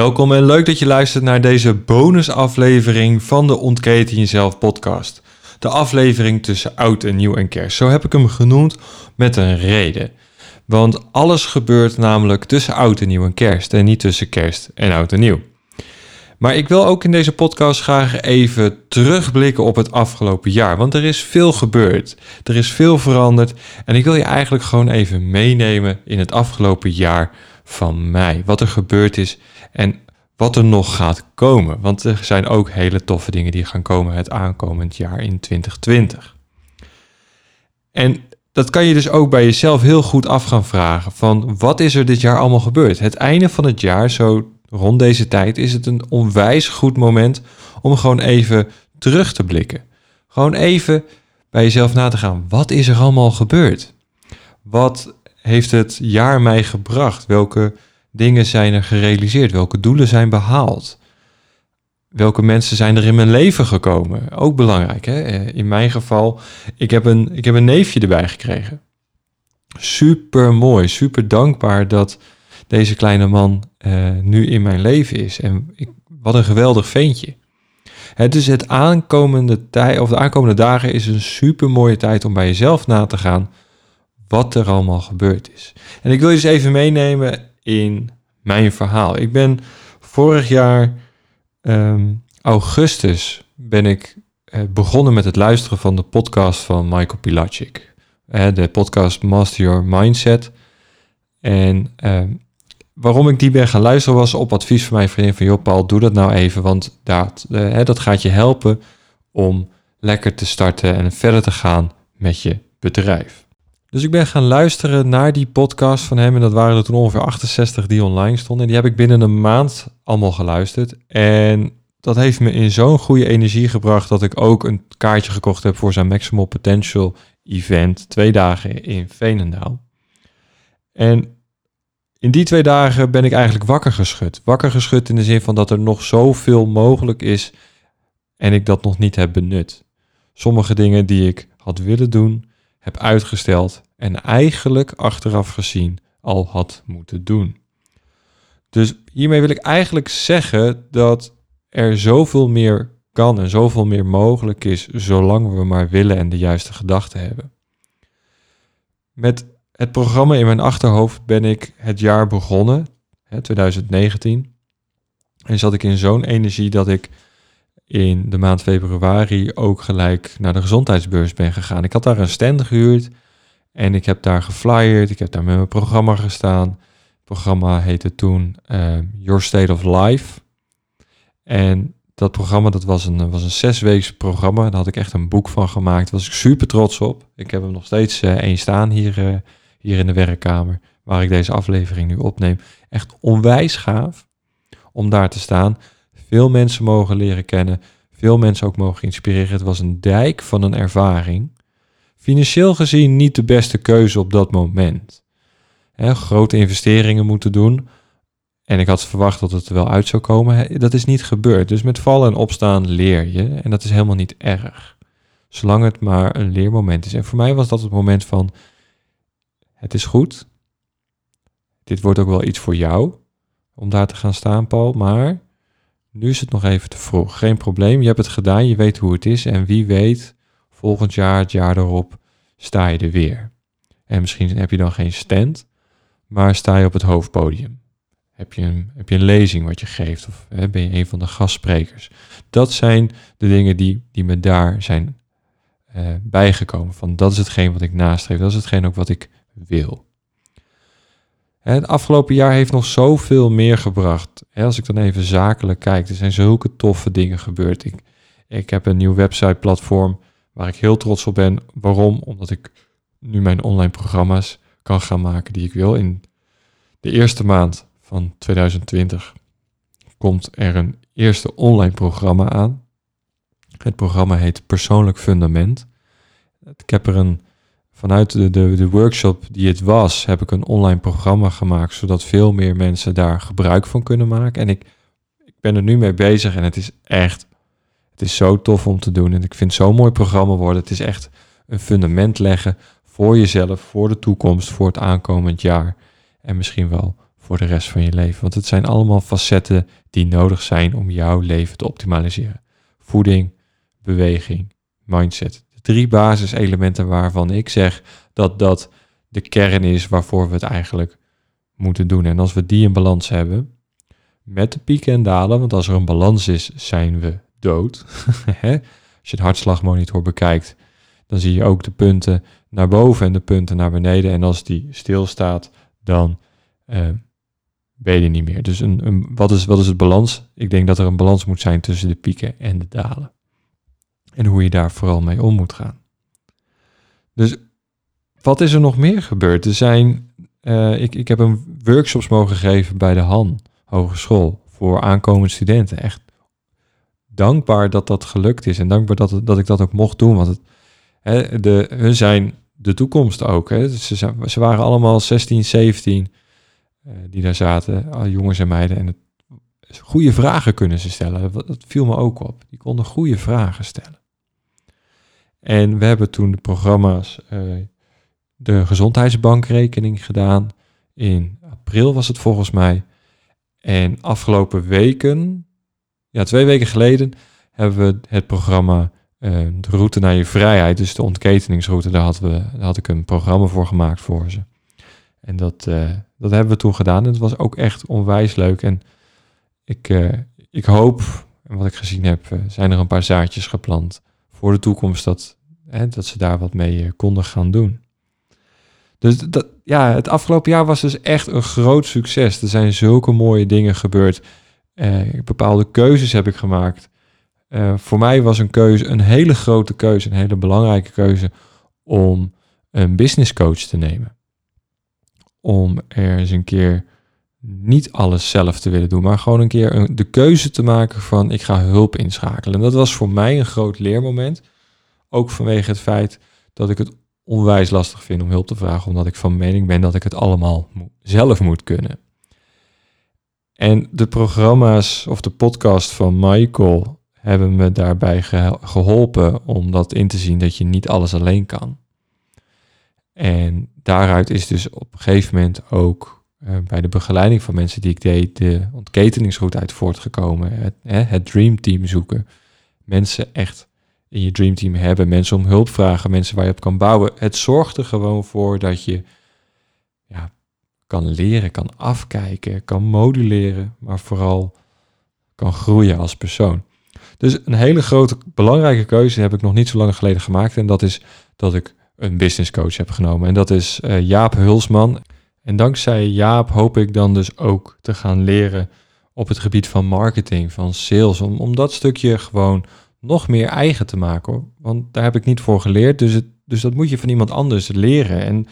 Welkom en leuk dat je luistert naar deze bonusaflevering van de Ontketen Jezelf podcast. De aflevering tussen oud en nieuw en kerst. Zo heb ik hem genoemd met een reden. Want alles gebeurt namelijk tussen oud en nieuw en kerst en niet tussen kerst en oud en nieuw. Maar ik wil ook in deze podcast graag even terugblikken op het afgelopen jaar. Want er is veel gebeurd. Er is veel veranderd. En ik wil je eigenlijk gewoon even meenemen in het afgelopen jaar van mij. Wat er gebeurd is en wat er nog gaat komen. Want er zijn ook hele toffe dingen die gaan komen het aankomend jaar in 2020. En dat kan je dus ook bij jezelf heel goed af gaan vragen van wat is er dit jaar allemaal gebeurd? Het einde van het jaar, zo rond deze tijd, is het een onwijs goed moment om gewoon even terug te blikken. Gewoon even bij jezelf na te gaan. Wat is er allemaal gebeurd? Wat heeft het jaar mij gebracht? Welke dingen zijn er gerealiseerd? Welke doelen zijn behaald? Welke mensen zijn er in mijn leven gekomen? Ook belangrijk. Hè? Eh, in mijn geval, ik heb, een, ik heb een neefje erbij gekregen. Super mooi, super dankbaar dat deze kleine man uh, nu in mijn leven is. En ik, wat een geweldig ventje. Het is het aankomende tijd, of de aankomende dagen is een super mooie tijd om bij jezelf na te gaan wat er allemaal gebeurd is. En ik wil je eens even meenemen in mijn verhaal. Ik ben vorig jaar um, augustus ben ik uh, begonnen met het luisteren van de podcast van Michael Pilacic. Uh, de podcast Master Your Mindset. En uh, waarom ik die ben gaan luisteren was op advies van mijn vriendin van... joh Paul, doe dat nou even, want dat, uh, dat gaat je helpen om lekker te starten en verder te gaan met je bedrijf. Dus ik ben gaan luisteren naar die podcast van hem. En dat waren er toen ongeveer 68 die online stonden. En die heb ik binnen een maand allemaal geluisterd. En dat heeft me in zo'n goede energie gebracht dat ik ook een kaartje gekocht heb voor zijn Maximal Potential event. Twee dagen in Veenendaal. En in die twee dagen ben ik eigenlijk wakker geschud. Wakker geschud in de zin van dat er nog zoveel mogelijk is en ik dat nog niet heb benut. Sommige dingen die ik had willen doen, heb uitgesteld en eigenlijk achteraf gezien al had moeten doen. Dus hiermee wil ik eigenlijk zeggen dat er zoveel meer kan en zoveel meer mogelijk is, zolang we maar willen en de juiste gedachten hebben. Met het programma in mijn achterhoofd ben ik het jaar begonnen, 2019. En zat ik in zo'n energie dat ik in de maand februari ook gelijk naar de gezondheidsbeurs ben gegaan. Ik had daar een stand gehuurd en ik heb daar geflyerd. Ik heb daar met mijn programma gestaan. Het programma heette toen uh, Your State of Life. En dat programma dat was een, was een zesweeks programma. Daar had ik echt een boek van gemaakt. Daar was ik super trots op. Ik heb hem nog steeds uh, één staan hier, uh, hier in de werkkamer. Waar ik deze aflevering nu opneem. Echt onwijs gaaf om daar te staan veel mensen mogen leren kennen, veel mensen ook mogen inspireren. Het was een dijk van een ervaring. Financieel gezien niet de beste keuze op dat moment. grote investeringen moeten doen. En ik had verwacht dat het er wel uit zou komen. Dat is niet gebeurd. Dus met vallen en opstaan leer je. En dat is helemaal niet erg. Zolang het maar een leermoment is. En voor mij was dat het moment van: het is goed. Dit wordt ook wel iets voor jou om daar te gaan staan, Paul. Maar nu is het nog even te vroeg. Geen probleem, je hebt het gedaan, je weet hoe het is. En wie weet, volgend jaar, het jaar erop, sta je er weer. En misschien heb je dan geen stand, maar sta je op het hoofdpodium. Heb je een, heb je een lezing wat je geeft of hè, ben je een van de gastsprekers. dat zijn de dingen die, die me daar zijn uh, bijgekomen. Van dat is hetgeen wat ik nastreef, dat is hetgeen ook wat ik wil. Het afgelopen jaar heeft nog zoveel meer gebracht. Als ik dan even zakelijk kijk, er zijn zulke toffe dingen gebeurd. Ik, ik heb een nieuw website-platform waar ik heel trots op ben. Waarom? Omdat ik nu mijn online programma's kan gaan maken die ik wil. In de eerste maand van 2020 komt er een eerste online programma aan. Het programma heet Persoonlijk Fundament. Ik heb er een, vanuit de, de, de workshop die het was, heb ik een online programma gemaakt, zodat veel meer mensen daar gebruik van kunnen maken. En ik, ik ben er nu mee bezig en het is echt, het is zo tof om te doen. En ik vind zo'n mooi programma worden. Het is echt een fundament leggen voor jezelf, voor de toekomst, voor het aankomend jaar. En misschien wel voor de rest van je leven. Want het zijn allemaal facetten die nodig zijn om jouw leven te optimaliseren. Voeding, beweging, mindset. Drie basiselementen waarvan ik zeg dat dat de kern is waarvoor we het eigenlijk moeten doen. En als we die in balans hebben, met de pieken en dalen, want als er een balans is, zijn we dood. als je het hartslagmonitor bekijkt, dan zie je ook de punten naar boven en de punten naar beneden. En als die stilstaat, dan uh, ben je niet meer. Dus een, wat, is, wat is het balans? Ik denk dat er een balans moet zijn tussen de pieken en de dalen. En hoe je daar vooral mee om moet gaan. Dus wat is er nog meer gebeurd? Er zijn, uh, ik, ik heb een workshops mogen geven bij de Han Hogeschool voor aankomende studenten. Echt dankbaar dat dat gelukt is en dankbaar dat, dat ik dat ook mocht doen. Want het, hè, de, hun zijn de toekomst ook. Hè. Ze, ze waren allemaal 16, 17 uh, die daar zaten, jongens en meiden. En het, goede vragen kunnen ze stellen. Dat viel me ook op. Die konden goede vragen stellen. En we hebben toen de programma's uh, de gezondheidsbankrekening gedaan. In april was het volgens mij. En afgelopen weken, ja, twee weken geleden, hebben we het programma uh, De Route naar je Vrijheid, dus de ontketeningsroute, daar, hadden we, daar had ik een programma voor gemaakt voor ze. En dat, uh, dat hebben we toen gedaan. En het was ook echt onwijs leuk. En ik, ik hoop, en wat ik gezien heb, zijn er een paar zaadjes geplant voor de toekomst dat, hè, dat ze daar wat mee konden gaan doen. Dus dat, ja, het afgelopen jaar was dus echt een groot succes. Er zijn zulke mooie dingen gebeurd. bepaalde keuzes heb ik gemaakt. Uh, voor mij was een keuze een hele grote keuze, een hele belangrijke keuze om een business coach te nemen. Om er eens een keer niet alles zelf te willen doen, maar gewoon een keer de keuze te maken van ik ga hulp inschakelen. En dat was voor mij een groot leermoment. Ook vanwege het feit dat ik het onwijs lastig vind om hulp te vragen, omdat ik van mening ben dat ik het allemaal zelf moet kunnen. En de programma's of de podcast van Michael hebben me daarbij geholpen om dat in te zien dat je niet alles alleen kan. En daaruit is dus op een gegeven moment ook uh, bij de begeleiding van mensen die ik deed, de ontketeningsroute uit voortgekomen. Het, hè, het dreamteam zoeken. Mensen echt in je dreamteam hebben, mensen om hulp vragen, mensen waar je op kan bouwen. Het zorgt er gewoon voor dat je ja, kan leren, kan afkijken, kan moduleren, maar vooral kan groeien als persoon. Dus een hele grote, belangrijke keuze heb ik nog niet zo lang geleden gemaakt. En dat is dat ik een business coach heb genomen. En dat is uh, Jaap Hulsman. En dankzij Jaap hoop ik dan dus ook te gaan leren op het gebied van marketing, van sales. Om, om dat stukje gewoon nog meer eigen te maken. Want daar heb ik niet voor geleerd. Dus, het, dus dat moet je van iemand anders leren. En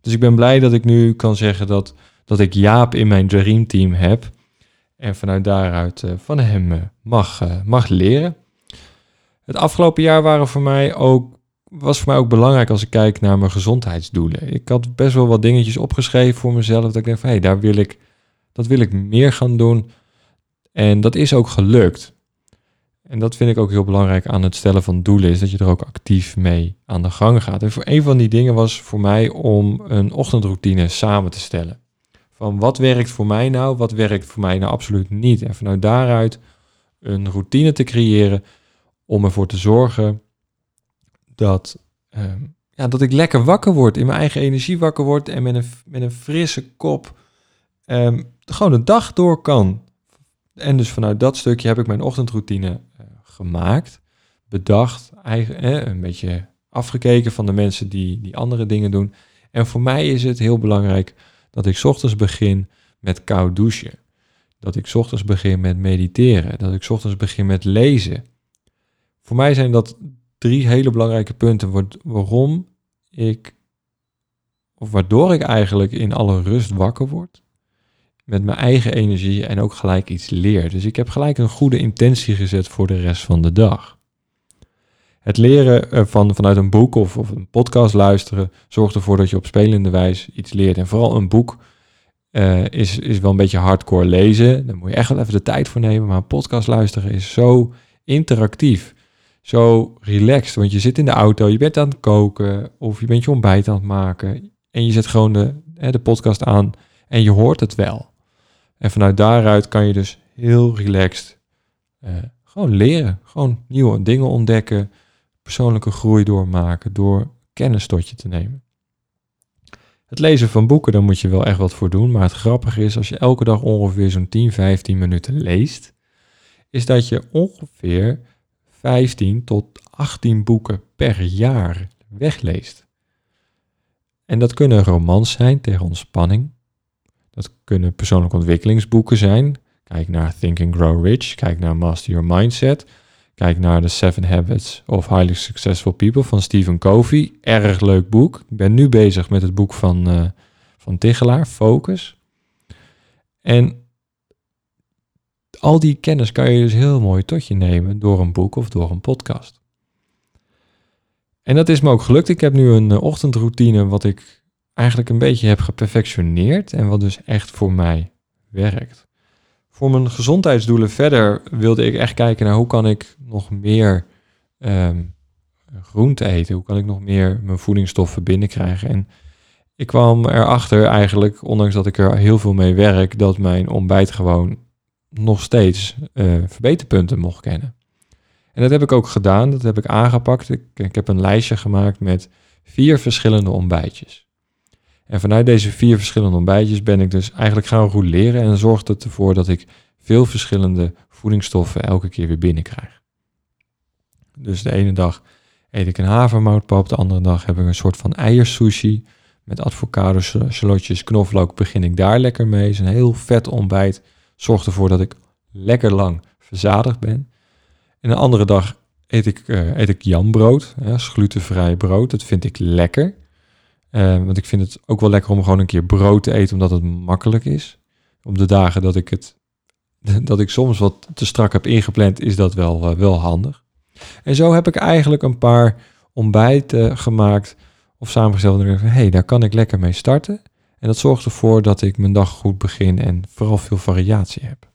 dus ik ben blij dat ik nu kan zeggen dat, dat ik Jaap in mijn dreamteam heb. En vanuit daaruit uh, van hem uh, mag, uh, mag leren. Het afgelopen jaar waren voor mij ook, was voor mij ook belangrijk als ik kijk naar mijn gezondheidsdoelen. Ik had best wel wat dingetjes opgeschreven voor mezelf. Dat ik denk van hé, daar wil ik, dat wil ik meer gaan doen. En dat is ook gelukt. En dat vind ik ook heel belangrijk aan het stellen van doelen, is dat je er ook actief mee aan de gang gaat. En voor een van die dingen was voor mij om een ochtendroutine samen te stellen. Van wat werkt voor mij nou, wat werkt voor mij nou absoluut niet. En vanuit daaruit een routine te creëren om ervoor te zorgen dat, uh, ja, dat ik lekker wakker word, in mijn eigen energie wakker word en met een, met een frisse kop um, gewoon de dag door kan. En dus vanuit dat stukje heb ik mijn ochtendroutine uh, gemaakt, bedacht, eigen, een beetje afgekeken van de mensen die, die andere dingen doen. En voor mij is het heel belangrijk dat ik ochtends begin met koud douchen. Dat ik ochtends begin met mediteren. Dat ik ochtends begin met lezen. Voor mij zijn dat drie hele belangrijke punten waarom ik, of waardoor ik eigenlijk in alle rust wakker word. Met mijn eigen energie en ook gelijk iets leer. Dus ik heb gelijk een goede intentie gezet voor de rest van de dag. Het leren van, vanuit een boek of, of een podcast luisteren zorgt ervoor dat je op spelende wijze iets leert. En vooral een boek uh, is, is wel een beetje hardcore lezen. Daar moet je echt wel even de tijd voor nemen. Maar podcast luisteren is zo interactief. Zo relaxed. Want je zit in de auto, je bent aan het koken. Of je bent je ontbijt aan het maken. En je zet gewoon de, de podcast aan. En je hoort het wel. En vanuit daaruit kan je dus heel relaxed uh, gewoon leren. Gewoon nieuwe dingen ontdekken. Persoonlijke groei doormaken. Door kennis tot je te nemen. Het lezen van boeken, daar moet je wel echt wat voor doen. Maar het grappige is, als je elke dag ongeveer zo'n 10, 15 minuten leest, is dat je ongeveer 15 tot 18 boeken per jaar wegleest. En dat kunnen romans zijn tegen ontspanning. Dat kunnen persoonlijke ontwikkelingsboeken zijn. Kijk naar Think and Grow Rich, kijk naar Master Your Mindset. Kijk naar The Seven Habits of Highly Successful People van Stephen Covey. Erg leuk boek. Ik ben nu bezig met het boek van, uh, van Tichelaar, Focus. En al die kennis kan je dus heel mooi tot je nemen door een boek of door een podcast. En dat is me ook gelukt. Ik heb nu een uh, ochtendroutine wat ik eigenlijk een beetje heb geperfectioneerd en wat dus echt voor mij werkt voor mijn gezondheidsdoelen verder wilde ik echt kijken naar hoe kan ik nog meer um, groente eten? Hoe kan ik nog meer mijn voedingsstoffen binnenkrijgen? En ik kwam erachter eigenlijk, ondanks dat ik er heel veel mee werk, dat mijn ontbijt gewoon nog steeds uh, verbeterpunten mocht kennen. En dat heb ik ook gedaan, dat heb ik aangepakt. Ik, ik heb een lijstje gemaakt met vier verschillende ontbijtjes. En vanuit deze vier verschillende ontbijtjes ben ik dus eigenlijk gaan leren en zorgt het ervoor dat ik veel verschillende voedingsstoffen elke keer weer binnenkrijg. Dus de ene dag eet ik een havermoutpap, de andere dag heb ik een soort van eiersushi met avocado, shallotjes, knoflook. Begin ik daar lekker mee. Het is een heel vet ontbijt. Zorgt ervoor dat ik lekker lang verzadigd ben. En een andere dag eet ik, uh, eet ik jambrood, ja, glutenvrij brood. Dat vind ik lekker. Uh, want ik vind het ook wel lekker om gewoon een keer brood te eten, omdat het makkelijk is. Op de dagen dat ik het dat ik soms wat te strak heb ingepland, is dat wel, uh, wel handig. En zo heb ik eigenlijk een paar ontbijten gemaakt of samengesteld. En ik hé, hey, daar kan ik lekker mee starten. En dat zorgt ervoor dat ik mijn dag goed begin en vooral veel variatie heb.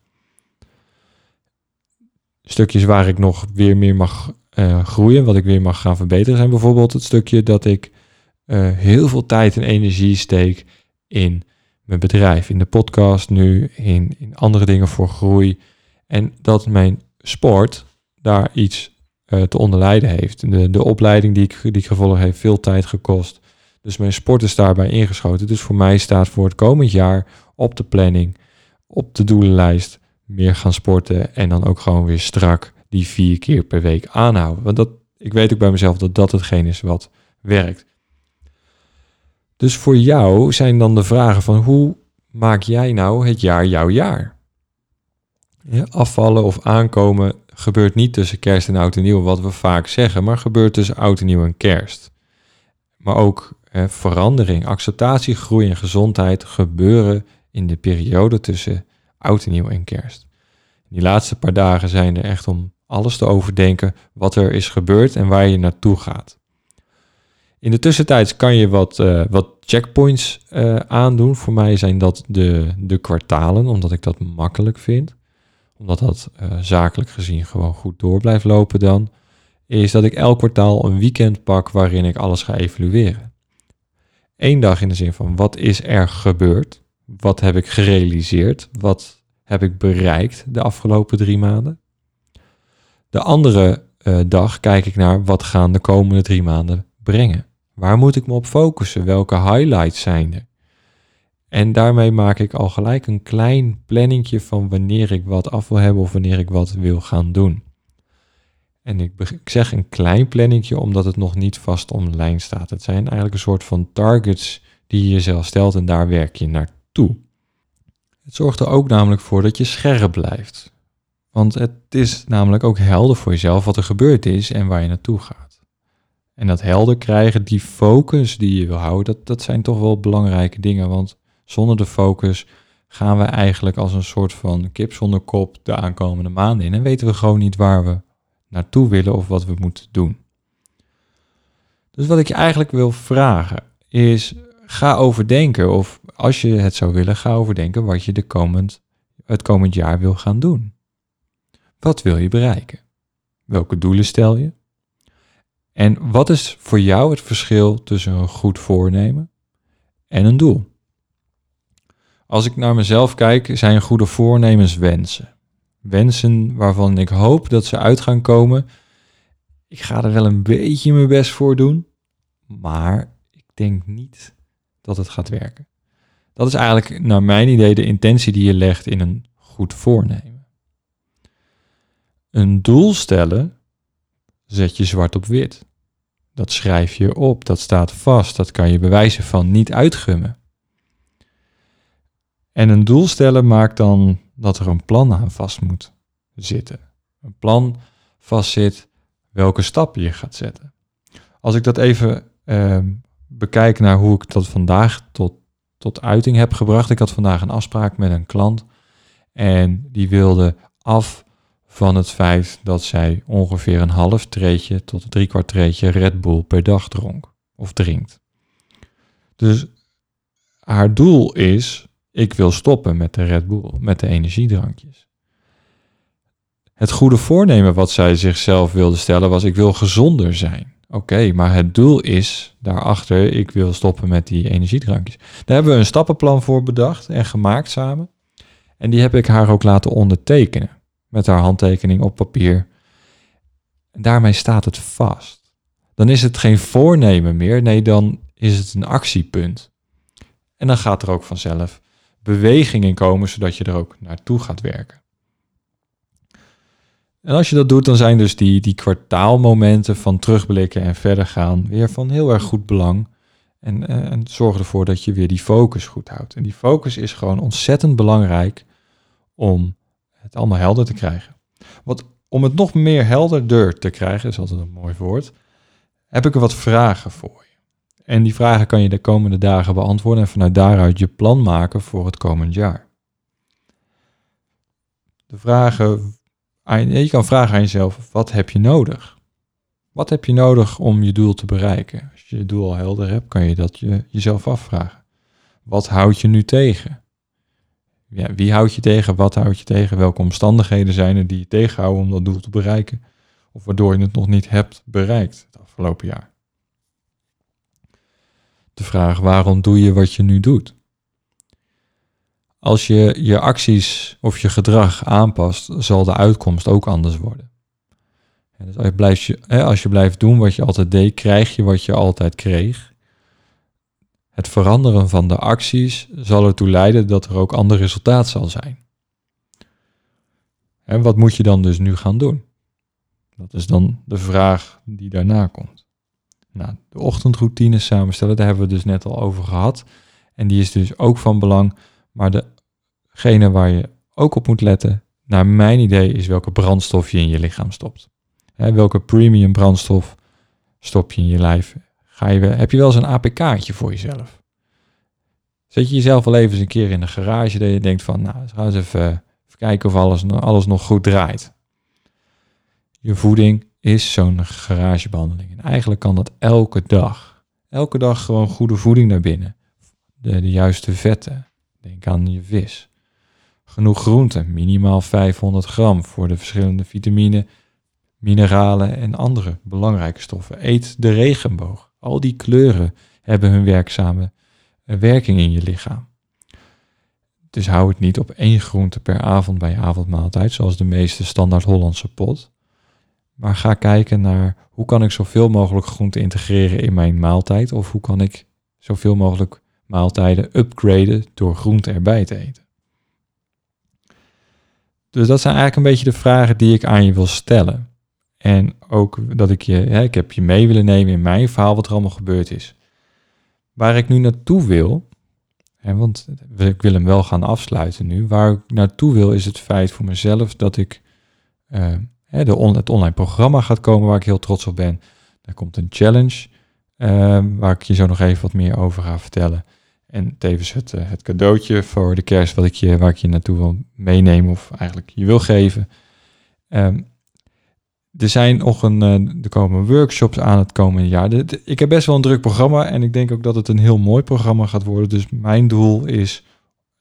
Stukjes waar ik nog weer meer mag uh, groeien, wat ik weer mag gaan verbeteren, zijn bijvoorbeeld het stukje dat ik uh, heel veel tijd en energie steek in mijn bedrijf, in de podcast nu, in, in andere dingen voor groei. En dat mijn sport daar iets uh, te onderlijden heeft. De, de opleiding die ik, die ik gevolgd heb, veel tijd gekost. Dus mijn sport is daarbij ingeschoten. Dus voor mij staat voor het komend jaar op de planning, op de doelenlijst, meer gaan sporten. En dan ook gewoon weer strak die vier keer per week aanhouden. Want dat, ik weet ook bij mezelf dat dat hetgeen is wat werkt. Dus voor jou zijn dan de vragen van hoe maak jij nou het jaar jouw jaar? Ja, afvallen of aankomen gebeurt niet tussen kerst en oud en nieuw, wat we vaak zeggen, maar gebeurt tussen oud en nieuw en kerst. Maar ook verandering, acceptatie, groei en gezondheid gebeuren in de periode tussen oud en nieuw en kerst. Die laatste paar dagen zijn er echt om alles te overdenken wat er is gebeurd en waar je naartoe gaat. In de tussentijd kan je wat, uh, wat checkpoints uh, aandoen. Voor mij zijn dat de, de kwartalen, omdat ik dat makkelijk vind. Omdat dat uh, zakelijk gezien gewoon goed door blijft lopen dan. Is dat ik elk kwartaal een weekend pak waarin ik alles ga evalueren. Eén dag in de zin van wat is er gebeurd? Wat heb ik gerealiseerd? Wat heb ik bereikt de afgelopen drie maanden? De andere dag kijk ik naar wat gaan de komende drie maanden brengen. Waar moet ik me op focussen? Welke highlights zijn er? En daarmee maak ik al gelijk een klein planningje van wanneer ik wat af wil hebben of wanneer ik wat wil gaan doen. En ik, zeg een klein planningje omdat het nog niet vast online staat. Het zijn eigenlijk een soort van targets die je jezelf stelt en daar werk je naartoe. Het zorgt er ook namelijk voor dat je scherp blijft. Want het is namelijk ook helder voor jezelf wat er gebeurd is en waar je naartoe gaat. En dat helder krijgen, die focus die je wil houden, dat, dat zijn toch wel belangrijke dingen. Want zonder de focus gaan we eigenlijk als een soort van kip zonder kop de aankomende maanden in. En weten we gewoon niet waar we naartoe willen of wat we moeten doen. Dus wat ik je eigenlijk wil vragen is, ga overdenken of als je het zou willen, ga overdenken wat je de komend, het komend jaar wil gaan doen. Wat wil je bereiken? Welke doelen stel je? En wat is voor jou het verschil tussen een goed voornemen en een doel? Als ik naar mezelf kijk, zijn goede voornemens wensen. Wensen waarvan ik hoop dat ze uit gaan komen. Ik ga er wel een beetje mijn best voor doen, maar ik denk niet dat het gaat werken. Dat is eigenlijk naar mijn idee de intentie die je legt in een goed voornemen. Een doel stellen zet je zwart op wit. Dat schrijf je op, dat staat vast, dat kan je bewijzen van niet uitgummen. En een doel stellen maakt dan dat er een plan aan vast moet zitten. Een plan vastzit welke stappen je gaat zetten. Als ik dat even uh, bekijk naar hoe ik dat vandaag tot, tot uiting heb gebracht. Ik had vandaag een afspraak met een klant en die wilde af van het feit dat zij ongeveer een half treetje tot een driekwart treetje Red Bull per dag dronk of drinkt. Dus haar doel is ik wil stoppen met de Red Bull, met de energiedrankjes. Het goede voornemen wat zij zichzelf wilde stellen was: ik wil gezonder zijn. Oké, maar het doel is daarachter: ik wil stoppen met die energiedrankjes. Daar hebben we een stappenplan voor bedacht en gemaakt samen. En die heb ik haar ook laten ondertekenen met haar handtekening op papier. En daarmee staat het vast. Dan is het geen voornemen meer, nee, dan is het een actiepunt. En dan gaat er ook vanzelf beweging in komen, zodat je er ook naartoe gaat werken. En als je dat doet, dan zijn dus die, die kwartaalmomenten van terugblikken en verder gaan weer van heel erg goed belang. En, uh, en zorg ervoor dat je weer die focus goed houdt. En die focus is gewoon ontzettend belangrijk om het allemaal helder te krijgen. Wat, om het nog meer helderder te krijgen, is altijd een mooi woord, heb ik er wat vragen voor. En die vragen kan je de komende dagen beantwoorden en vanuit daaruit je plan maken voor het komend jaar. De vragen, je kan vragen aan jezelf, wat heb je nodig? Wat heb je nodig om je doel te bereiken? Als je je doel al helder hebt, kan je dat je, jezelf afvragen. Wat houdt je nu tegen? Ja, wie houdt je tegen? Wat houdt je tegen? Welke omstandigheden zijn er die je tegenhouden om dat doel te bereiken? Of waardoor je het nog niet hebt bereikt het afgelopen jaar? De vraag waarom doe je wat je nu doet? Als je je acties of je gedrag aanpast, zal de uitkomst ook anders worden. Dus als je, blijft, als je blijft doen wat je altijd deed, krijg je wat je altijd kreeg. Het veranderen van de acties zal ertoe leiden dat er ook ander resultaat zal zijn. En wat moet je dan dus nu gaan doen? Dat is dan de vraag die daarna komt. Nou, de ochtendroutine samenstellen, daar hebben we dus net al over gehad. En die is dus ook van belang. Maar degene waar je ook op moet letten, naar mijn idee, is welke brandstof je in je lichaam stopt. welke premium brandstof stop je in je lijf? Ga je, heb je wel eens een APK'tje voor jezelf? Zet je jezelf wel even een keer in de garage dat je denkt van, nou, eens even, even kijken of alles, alles nog goed draait. Je voeding is zo'n garagebehandeling. En eigenlijk kan dat elke dag. Elke dag gewoon goede voeding naar binnen. De, de juiste vetten. Denk aan je vis. Genoeg groenten, minimaal 500 gram voor de verschillende vitamine, mineralen en andere belangrijke stoffen. Eet de regenboog. Al die kleuren hebben hun werkzame eh, werking in je lichaam. Dus hou het niet op één groente per avond bij je avondmaaltijd, zoals de meeste standaard Hollandse pot. Maar ga kijken naar hoe kan ik zoveel mogelijk groente integreren in mijn maaltijd. Of hoe kan ik zoveel mogelijk maaltijden upgraden door groente erbij te eten. Dus dat zijn eigenlijk een beetje de vragen die ik aan je wil stellen. En ook dat ik je, hè, ik heb je mee willen nemen in mijn verhaal wat er allemaal gebeurd is. Waar ik nu naartoe wil, hè, want ik wil hem wel gaan afsluiten nu. Waar ik naartoe wil is het feit voor mezelf dat ik on het online programma gaat komen waar ik heel trots op ben. Daar komt een challenge uh, waar ik je zo nog even wat meer over ga vertellen. En tevens het, uh, het cadeautje voor de kerst wat ik je, waar ik je naartoe wil meenemen of eigenlijk je wil geven. Um, er zijn nog een, uh, er komen workshops aan het komende jaar. ik heb best wel een druk programma en ik denk ook dat het een heel mooi programma gaat worden. Dus mijn doel is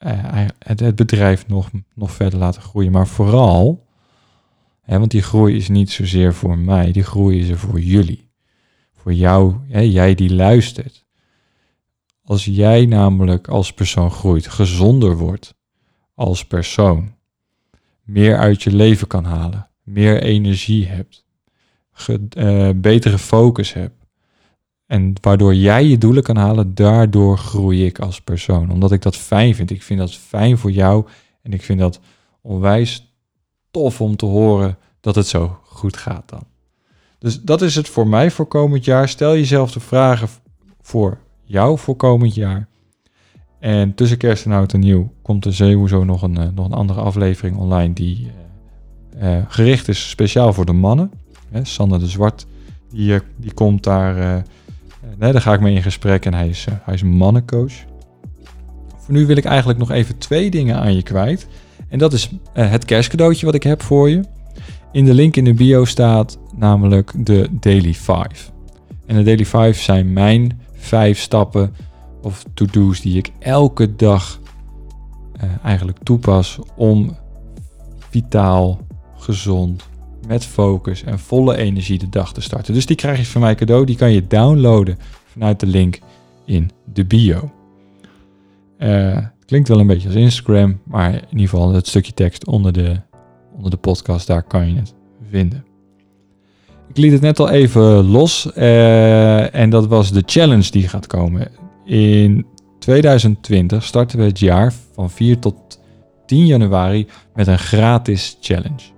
uh, het, het, bedrijf nog, nog verder laten groeien. Maar vooral, want die groei is niet zozeer voor mij, die groei is er voor jullie. Voor jou, jij die luistert. Als jij namelijk als persoon groeit, gezonder wordt als persoon, meer uit je leven kan halen meer energie hebt, uh, betere focus hebt. En waardoor jij je doelen kan halen, daardoor groei ik als persoon. Omdat ik dat fijn vind. Ik vind dat fijn voor jou. En ik vind dat onwijs tof om te horen dat het zo goed gaat dan. Dus dat is het voor mij voor komend jaar. Stel jezelf de vragen voor jou voor komend jaar. En tussen kerst en oud en nieuw komt er sowieso nog een, eh, nog een andere aflevering online die eh, uh, gericht is speciaal voor de mannen. Hè, Sander de Zwart, die, die komt daar, daar ga ik mee in gesprek en hij is, hij is mannencoach. Voor nu wil ik eigenlijk nog even twee dingen aan je kwijt. En dat is het kerstcadeautje wat ik heb voor je. In de link in de bio staat namelijk de Daily 5. En de Daily 5 zijn mijn vijf stappen of to-do's die ik elke dag eigenlijk toepas om vitaal, gezond, met focus en volle energie de dag te starten. Dus die krijg je van mij cadeau. Die kan je downloaden vanuit de link in de bio. Uh, klinkt wel een beetje als Instagram, maar in ieder geval het stukje tekst onder de, onder de podcast, daar kan je het vinden. Ik liet het net al even los uh, en dat was de challenge die gaat komen. In 2020 starten we het jaar van 4 tot 10 januari met een gratis challenge.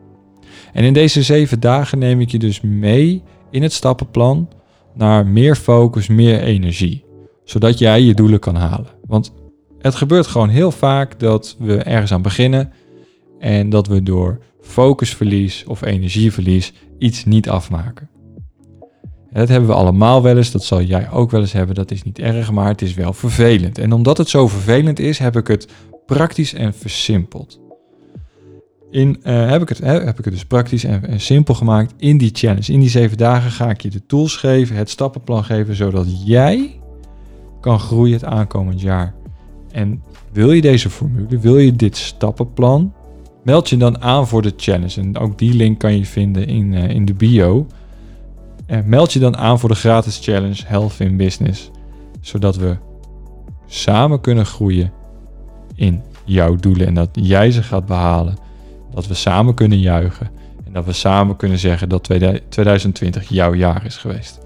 En in deze zeven dagen neem ik je dus mee in het stappenplan naar meer focus, meer energie. Zodat jij je doelen kan halen. Want het gebeurt gewoon heel vaak dat we ergens aan beginnen en dat we door focusverlies of energieverlies iets niet afmaken. Dat hebben we allemaal wel eens, dat zal jij ook wel eens hebben. Dat is niet erg, maar het is wel vervelend. En omdat het zo vervelend is, heb ik het praktisch en versimpeld in, uh, heb, ik het, heb ik het dus praktisch en, en, simpel gemaakt in die challenge. In die zeven dagen ga ik je de tools geven, het stappenplan geven, zodat jij kan groeien het aankomend jaar. En wil je deze formule, wil je dit stappenplan, meld je dan aan voor de challenge. En ook die link kan je vinden in, uh, in de bio. En meld je dan aan voor de gratis challenge Health in Business, zodat we samen kunnen groeien in jouw doelen en dat jij ze gaat behalen dat we samen kunnen juichen en dat we samen kunnen zeggen dat 2020 jouw jaar is geweest.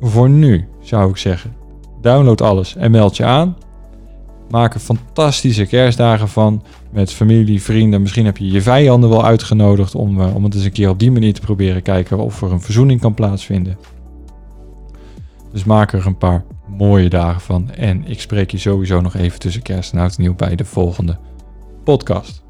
Voor nu zou ik zeggen, download alles en meld je aan. Maak er fantastische kerstdagen van met familie, vrienden. Misschien heb je je vijanden wel uitgenodigd om, uh, om het eens een keer op die manier te proberen kijken of er een verzoening kan plaatsvinden. Dus maak er een paar mooie dagen van. En ik spreek je sowieso nog even tussen kerst en oud nieuw bij de volgende podcast.